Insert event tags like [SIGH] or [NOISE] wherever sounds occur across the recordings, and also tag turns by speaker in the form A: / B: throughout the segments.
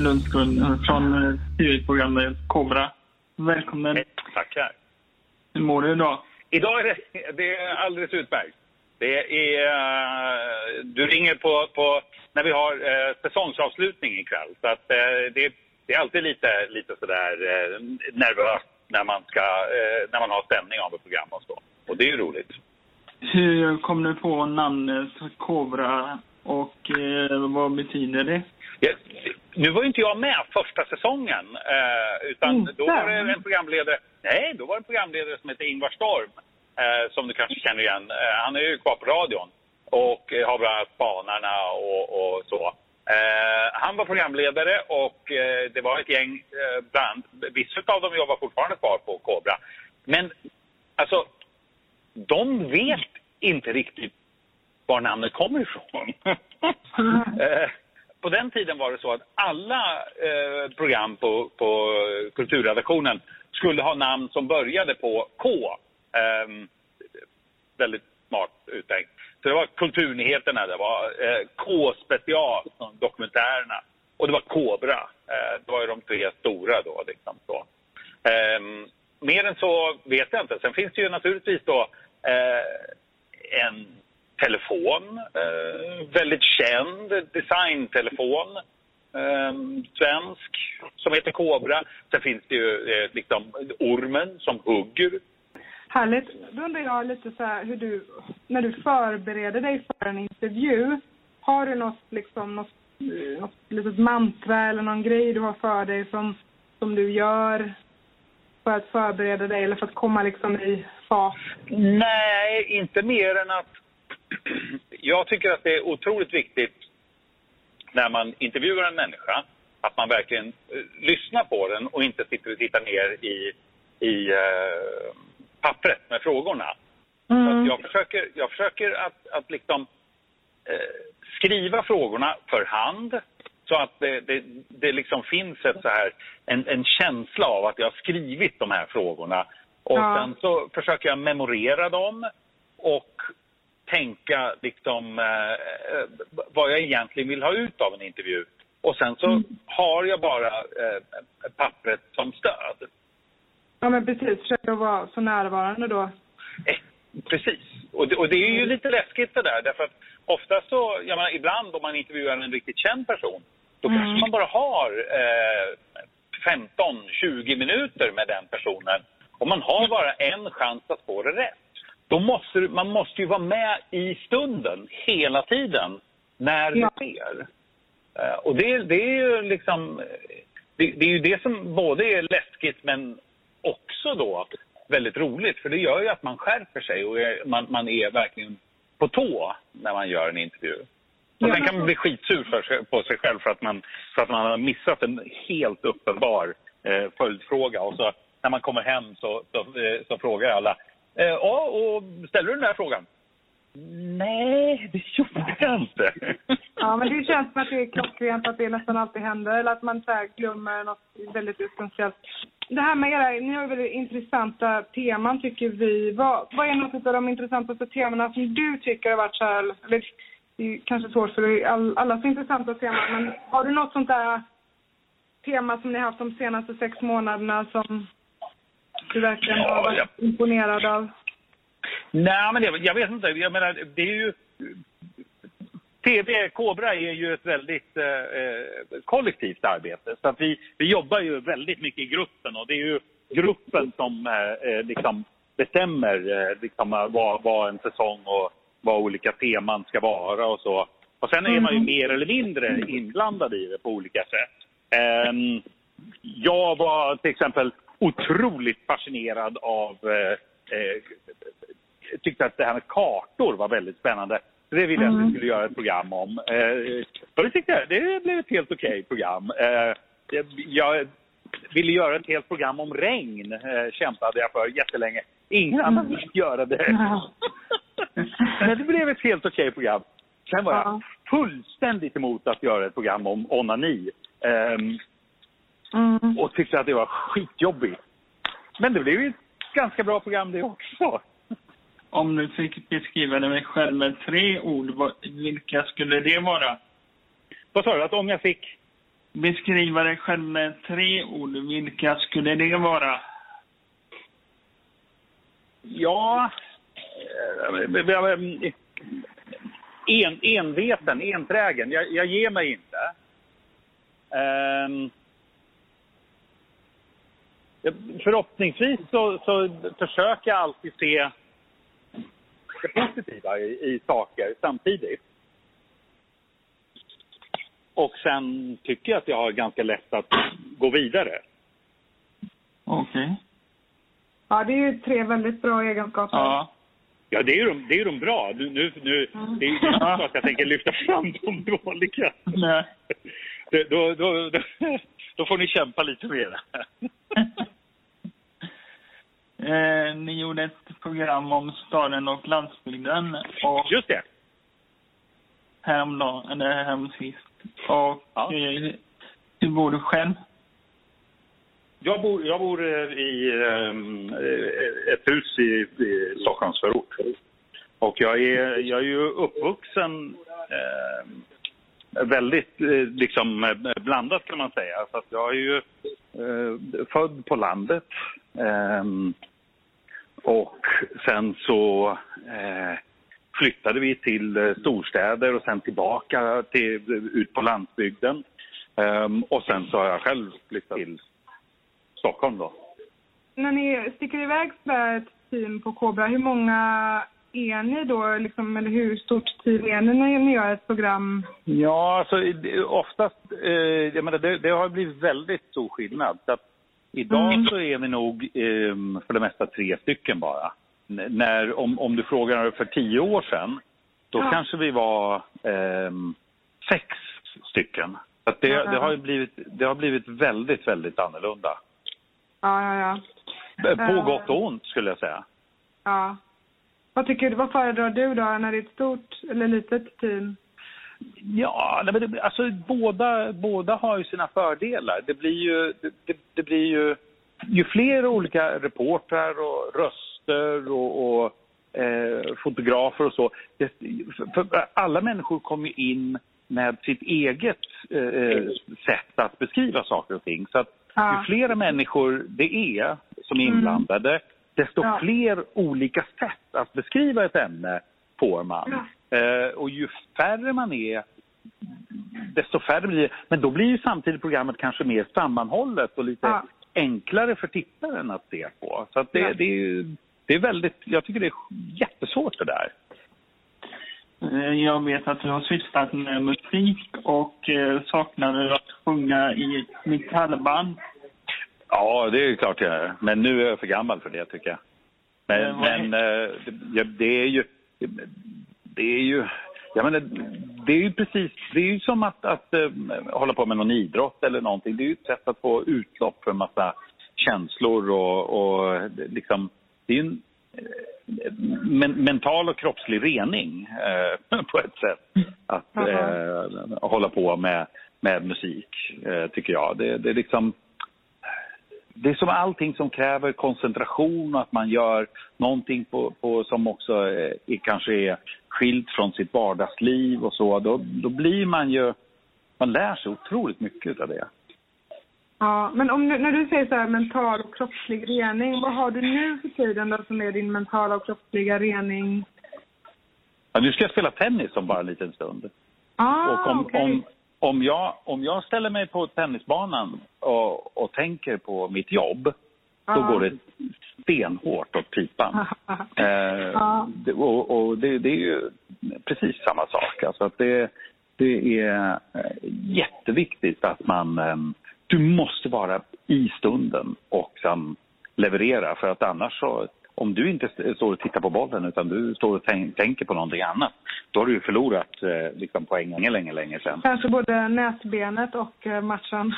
A: Lundskull från eh, tv-programmet Kobra. Välkommen.
B: Tackar.
A: Hur mår du idag?
B: Idag är det, det är alldeles utmärkt. Det är, eh, du ringer på, på när vi har eh, säsongsavslutning ikväll. Så att, eh, det, det är alltid lite, lite sådär eh, nervöst när man, ska, eh, när man har stämning av ett program och så. Och det är ju roligt.
A: Hur kom du på namnet Kobra och eh, vad betyder det?
B: Nu var ju inte jag med första säsongen. Eh, utan
A: Inte?
B: då var det en programledare. Nej, då var det en programledare som heter Ingvar Storm. Eh, som du kanske känner igen. Eh, han är ju kvar på radion. Och har bland annat Spanarna och, och så. Eh, han var programledare och eh, det var ett gäng, eh, bland, vissa av dem jobbar fortfarande kvar på Kobra. Men alltså, de vet inte riktigt var namnet kommer ifrån. [LAUGHS] På den tiden var det så att alla eh, program på, på kulturredaktionen skulle ha namn som började på K. Eh, väldigt smart uttänkt. Så det var Kulturnyheterna, det var eh, K Special-dokumentärerna Och det var Kobra. Eh, det var ju de tre stora då. Liksom, så. Ehm, mer än så vet jag inte. Sen finns det ju naturligtvis då eh, en telefon, eh, väldigt känd designtelefon, eh, svensk, som heter Kobra. Sen finns det ju eh, liksom ormen som hugger.
C: Härligt. Då undrar jag lite så här hur du, när du förbereder dig för en intervju, har du något, liksom, något, något litet mantra eller någon grej du har för dig som, som du gör för att förbereda dig eller för att komma liksom i fas?
B: Nej, inte mer än att jag tycker att det är otroligt viktigt när man intervjuar en människa att man verkligen eh, lyssnar på den och inte sitter och tittar ner i, i eh, pappret med frågorna. Så att jag försöker, jag försöker att, att liksom, eh, skriva frågorna för hand så att det, det, det liksom finns ett så här, en, en känsla av att jag har skrivit de här frågorna. Och
C: Ja.
B: sen så försöker jag memorera dem och tänka liksom, eh, eh, vad jag egentligen vill ha ut av en intervju. Och sen så har jag bara eh, pappret som stöd.
C: Ja men precis, försöka vara så närvarande då.
B: Eh, precis. Och det, och det är ju lite läskigt det där. Därför att ofta så, jag menar, ibland om man intervjuar en riktigt känd person, då
C: Mm.
B: kanske man bara har eh, 15-20 minuter med den personen. Och man har bara en chans att få det rätt. Då måste man måste ju vara med i stunden hela tiden när det
C: Ja.
B: sker. Eh, och det, det är ju liksom, det, det är ju det som både är läskigt men också då väldigt roligt. För det gör ju att man skärper sig och är, man, man är verkligen på tå när man gör en intervju. Och
C: Ja.
B: sen kan man bli skitsur för sig, på sig själv för att man, för att man har missat en helt uppenbar eh, följdfråga. Och så när man kommer hem så, så, eh, så frågar alla Eh, ja, och ställer du den här frågan? Nej, det gjorde jag inte. [LAUGHS]
C: Ja men det känns som att det är klockrent att det nästan alltid händer eller att man så här glömmer något väldigt essentiellt. Det här med era, ni har väldigt intressanta teman tycker vi. Vad, vad är något av de intressantaste temana som du tycker har varit så här, eller det är kanske svårt för all, alla så allas intressanta teman, men har du något sånt där tema som ni har haft de senaste sex månaderna som du verkligen har
B: Ja,
C: varit
B: ja.
C: imponerad av?
B: Nej, men jag, jag vet inte. Jag menar, det är ju... TV Kobra är ju ett väldigt eh, eh, kollektivt arbete. Så att vi, vi jobbar ju väldigt mycket i gruppen och det är ju gruppen som eh, eh, liksom bestämmer eh, liksom, eh, vad, vad en säsong och vad olika teman ska vara och så. Och sen är man ju mer eller mindre inblandad i det på olika sätt. Ehm, jag var till exempel otroligt fascinerad av eh, eh, tyckte att det här med kartor var väldigt spännande. Det ville jag att vi skulle göra ett program om. Eh, och det tyckte jag. Det blev ett helt okej program. Eh, jag, ville göra ett helt program om regn. Eh, kämpade jag för jättelänge. Ingen annan ville göra det. [LAUGHS] Men det blev ett helt okej program. Sen var jag
C: Ja.
B: fullständigt emot att göra ett program om onani. Ehm,
C: Mm.
B: och tyckte att det var skitjobbigt. Men det blev ju ett ganska bra program det också. [LAUGHS]
A: Om du fick beskriva dig själv med tre ord, vilka skulle det vara?
B: Vad sa du? Att om jag fick...
A: beskriva dig själv med tre ord, vilka skulle det vara?
B: Ja... eh, En, enveten, enträgen. Jag, jag ger mig inte. Um, förhoppningsvis så, så försöker jag alltid se det positiva i, i saker samtidigt. Och sen tycker jag att jag har ganska lätt att gå vidare.
A: Okej. Okay.
C: Ja, det är ju tre väldigt bra egenskaper.
A: Ja.
B: Ja, det är de, det är de bra. Nu, nu, nu, Det är inte så att jag tänker lyfta fram de dåliga.
A: Nej.
B: Då, då, då, [LAUGHS] då får ni kämpa lite mer. [LAUGHS]
A: eh, ni gjorde ett program om staden och landsbygden. Och
B: Just det.
A: Häromdagen, eller häromsist. Och
B: Ja.
A: eh, hur bor du själv?
B: Jag bor, jag bor eh, i um, ett hus i, i Stockholms förort. Och jag är, jag är ju uppvuxen eh, väldigt eh, liksom eh, blandat kan man säga. Så att jag är ju eh, född på landet. Eh, och sen så eh, flyttade vi till eh, storstäder och sen tillbaka till, ut på landsbygden. Ehm, och sen så har jag själv flyttat till Stockholm då.
C: När ni sticker iväg sådär ett team på Kobra, hur många är ni då? Liksom, eller hur stort team är ni när ni gör ett program?
B: Ja, alltså oftast, eh, jag menar, det, det har blivit väldigt stor skillnad. Så att idag
C: Mm.
B: så är vi nog eh, för det mesta tre stycken bara. N- när, om, om du frågar för tio år sedan, då
C: Ja.
B: kanske vi var eh, sex stycken. Så det,
C: Ja, ja.
B: det, har blivit, det har blivit väldigt, väldigt annorlunda.
C: Ja, ja, ja.
B: På
C: Eh.
B: gott och ont skulle jag säga.
C: ja. Vad tycker du, vad föredrar du då när det är ett stort eller litet team?
B: Ja, men alltså båda, båda har ju sina fördelar. Det blir ju, det, det, blir ju, ju fler olika reportrar och röster och, och eh, fotografer och så. Det, alla människor kommer ju in med sitt eget eh, sätt att beskriva saker och ting. Så att ju fler människor det är som är
C: Mm.
B: Desto
C: Ja.
B: fler olika sätt att beskriva ett ämne får man. Eh, och ju färre man är, desto färre blir det. Men då blir ju samtidigt programmet kanske mer sammanhållet och lite
C: Ja.
B: enklare för tittaren att se på. Så att det,
C: Ja.
B: det är det är väldigt, jag tycker det är jättesvårt det där.
A: Eh, Jag vet att du har sysslat med musik och eh, saknar du att sjunga i ett metallband?
B: Ja, det är klart jag är. Men nu är jag för gammal för det tycker jag. Men,
A: Men
B: men eh, det, det är ju... Det är ju... Jag menar, det är ju precis... Det är ju som att, att eh, hålla på med någon idrott eller någonting. Det är ju ett sätt att få utlopp för en massa känslor och, och liksom... Det är ju en eh, men, mental och kroppslig rening eh, [LAUGHS] på ett sätt. Att eh, hålla på med, med musik, eh, tycker jag. Det, det är liksom det är som allting som kräver koncentration och att man gör någonting på, på som också är, är, kanske är skilt från sitt vardagsliv och så. Då, då blir man ju... Man lär sig otroligt mycket av det.
C: Ja, men om, när du säger så här mental och kroppslig rening, vad har du nu för tiden då som är din mentala och kroppsliga rening?
B: Ja, nu ska jag spela tennis om bara en liten stund.
C: Ah,
B: och om,
C: okej.
B: om, om, jag, om jag ställer mig på tennisbanan och, och tänker på mitt jobb, då går det stenhårt åt pipan. Eh, och och det, det är ju precis samma sak. Alltså att det, det är eh, jätteviktigt att man... eh, Du måste vara i stunden och sen leverera. För att annars så... Om du inte st- står och tittar på bollen utan du står och tänk, tänker på någonting annat, då har du ju förlorat eh, liksom poäng länge, länge, länge sedan.
C: Kanske både näsbenet och eh, matchen.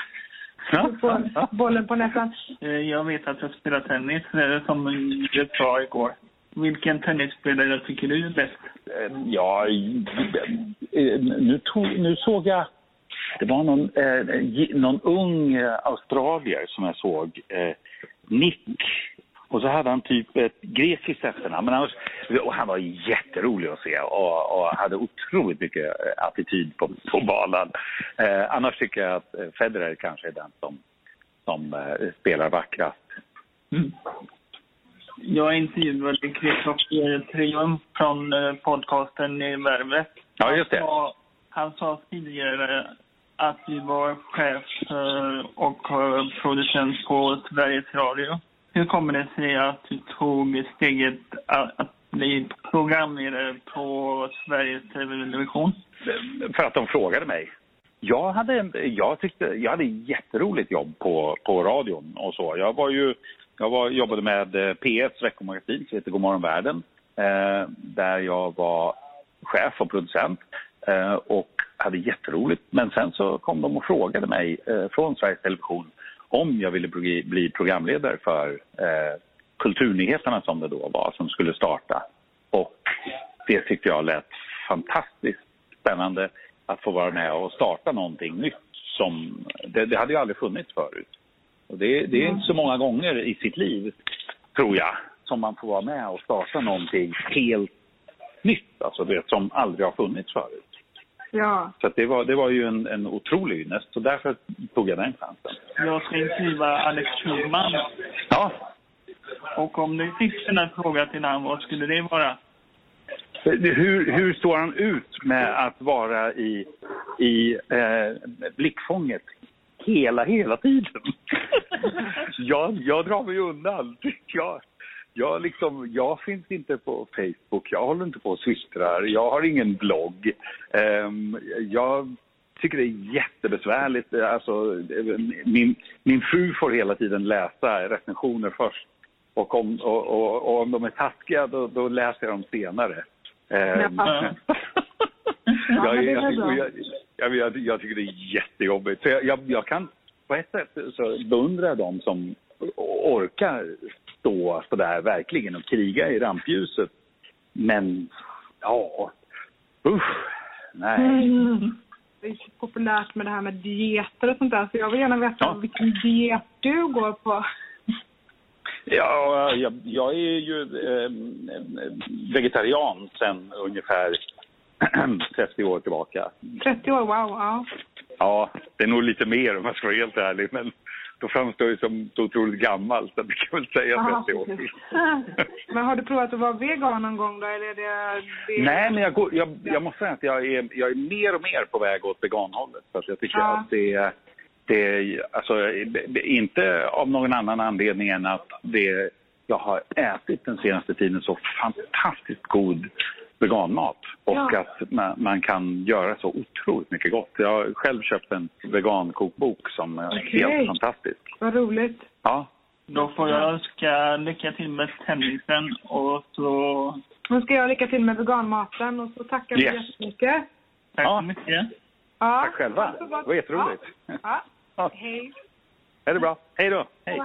B: Ja, [LAUGHS] ja, ja.
C: bollen på näsan.
A: Eh, Jag vet att jag spelar tennis som du sa igår. Vilken tennisspelare tycker du är bäst?
B: Eh, Ja, eh, nu, tog, nu såg jag... Det var någon, eh, någon ung australier som jag såg. Eh, Nick Och så hade han typ ett grekiskt efternamn. Men annars, och han var jätterolig att se och, och hade otroligt mycket eh, attityd på, på banan. Eh, annars tycker jag att eh, Federer kanske är den som, som eh, spelar vackrast.
A: Mm. Jag intervjuade Kristoffer Triumf från eh, podcasten i Värvet.
B: Ja, just det.
A: Han sa, han sa tidigare att du var chef och producent på Sveriges Radio. Hur kommer det sig att du tog steget att bli programledare på Sveriges Television?
B: För att de frågade mig. Jag hade, jag tyckte, jag hade jätteroligt jobb på, på radion och så. Jag var ju, jag var, jobbade med eh, P1s veckomagasin som heter Godmorgon världen. Eh, där jag var chef och producent. Eh, och hade jätteroligt. Men sen så kom de och frågade mig eh, från Sveriges Television om jag ville bli programledare för eh, Kulturnyheterna som det då var, som skulle starta. Och det tyckte jag lät fantastiskt spännande att få vara med och starta någonting nytt. Som, det, det hade ju aldrig funnits förut. Och det, det är inte så många gånger i sitt liv, tror jag, som man får vara med och starta någonting helt nytt, alltså det som aldrig har funnits förut.
C: Ja.
B: Så det, var, det var ju en, en otrolig ynnest, så därför tog jag den chansen.
A: Jag ska intervjua Alex Schulman.
B: Ja.
A: Och om du fick en fråga till honom, vad skulle det vara?
B: Hur, hur står han ut med att vara i, i eh, blickfånget hela, hela tiden? [LAUGHS] jag, jag drar mig undan. Jag, jag, liksom, jag finns inte på Facebook, jag håller inte på och systrar, jag har ingen blogg. Um, jag tycker det är jättebesvärligt. Alltså, min, min fru får hela tiden läsa recensioner först. Och om, och, och, och om de är taskiga, då, då läser jag dem senare. Um, [LAUGHS] jag, jag, jag, jag, tycker det är jättejobbigt. Så jag, kan på ett sätt så beundrar jag dem som orkar stå sådär verkligen och kriga i rampljuset. Men, ja, usch, nej.
C: Mm. Det är så populärt med det här med dieter och sånt där, så jag vill gärna veta ja. vilken diet du går på.
B: Ja, jag, jag är ju eh, vegetarian sen ungefär [CLEARS THROAT] 30 år tillbaka.
C: 30 år, wow, ja.
B: Ja, det är nog lite mer om jag ska vara helt ärlig. Men då framstår jag som så otroligt gammal, så det kan väl säga Aha, 30 år.
C: men har du provat att vara vegan någon gång då? Eller är det,
B: det... Nej, men jag, går, jag, jag, måste säga att jag är, jag är mer och mer på väg åt veganhållet. Så att jag tycker ja. att det, det alltså, inte av någon annan anledning än att det jag har ätit den senaste tiden så fantastiskt god veganmat och ja. att man, man, kan göra så otroligt mycket gott. Jag har själv köpt en vegankokbok som är okay. helt fantastisk.
C: Vad roligt.
B: Ja.
A: Då får jag önska lycka till med tennisen och så...
C: Nu ska jag lycka till med veganmaten och så tackar vi yes. jättemycket.
A: Tack ja. så mycket.
B: Ja. Tack själva. Det var jätteroligt.
C: Ja. ja. Hej.
B: Är det bra. Hej då. Hej.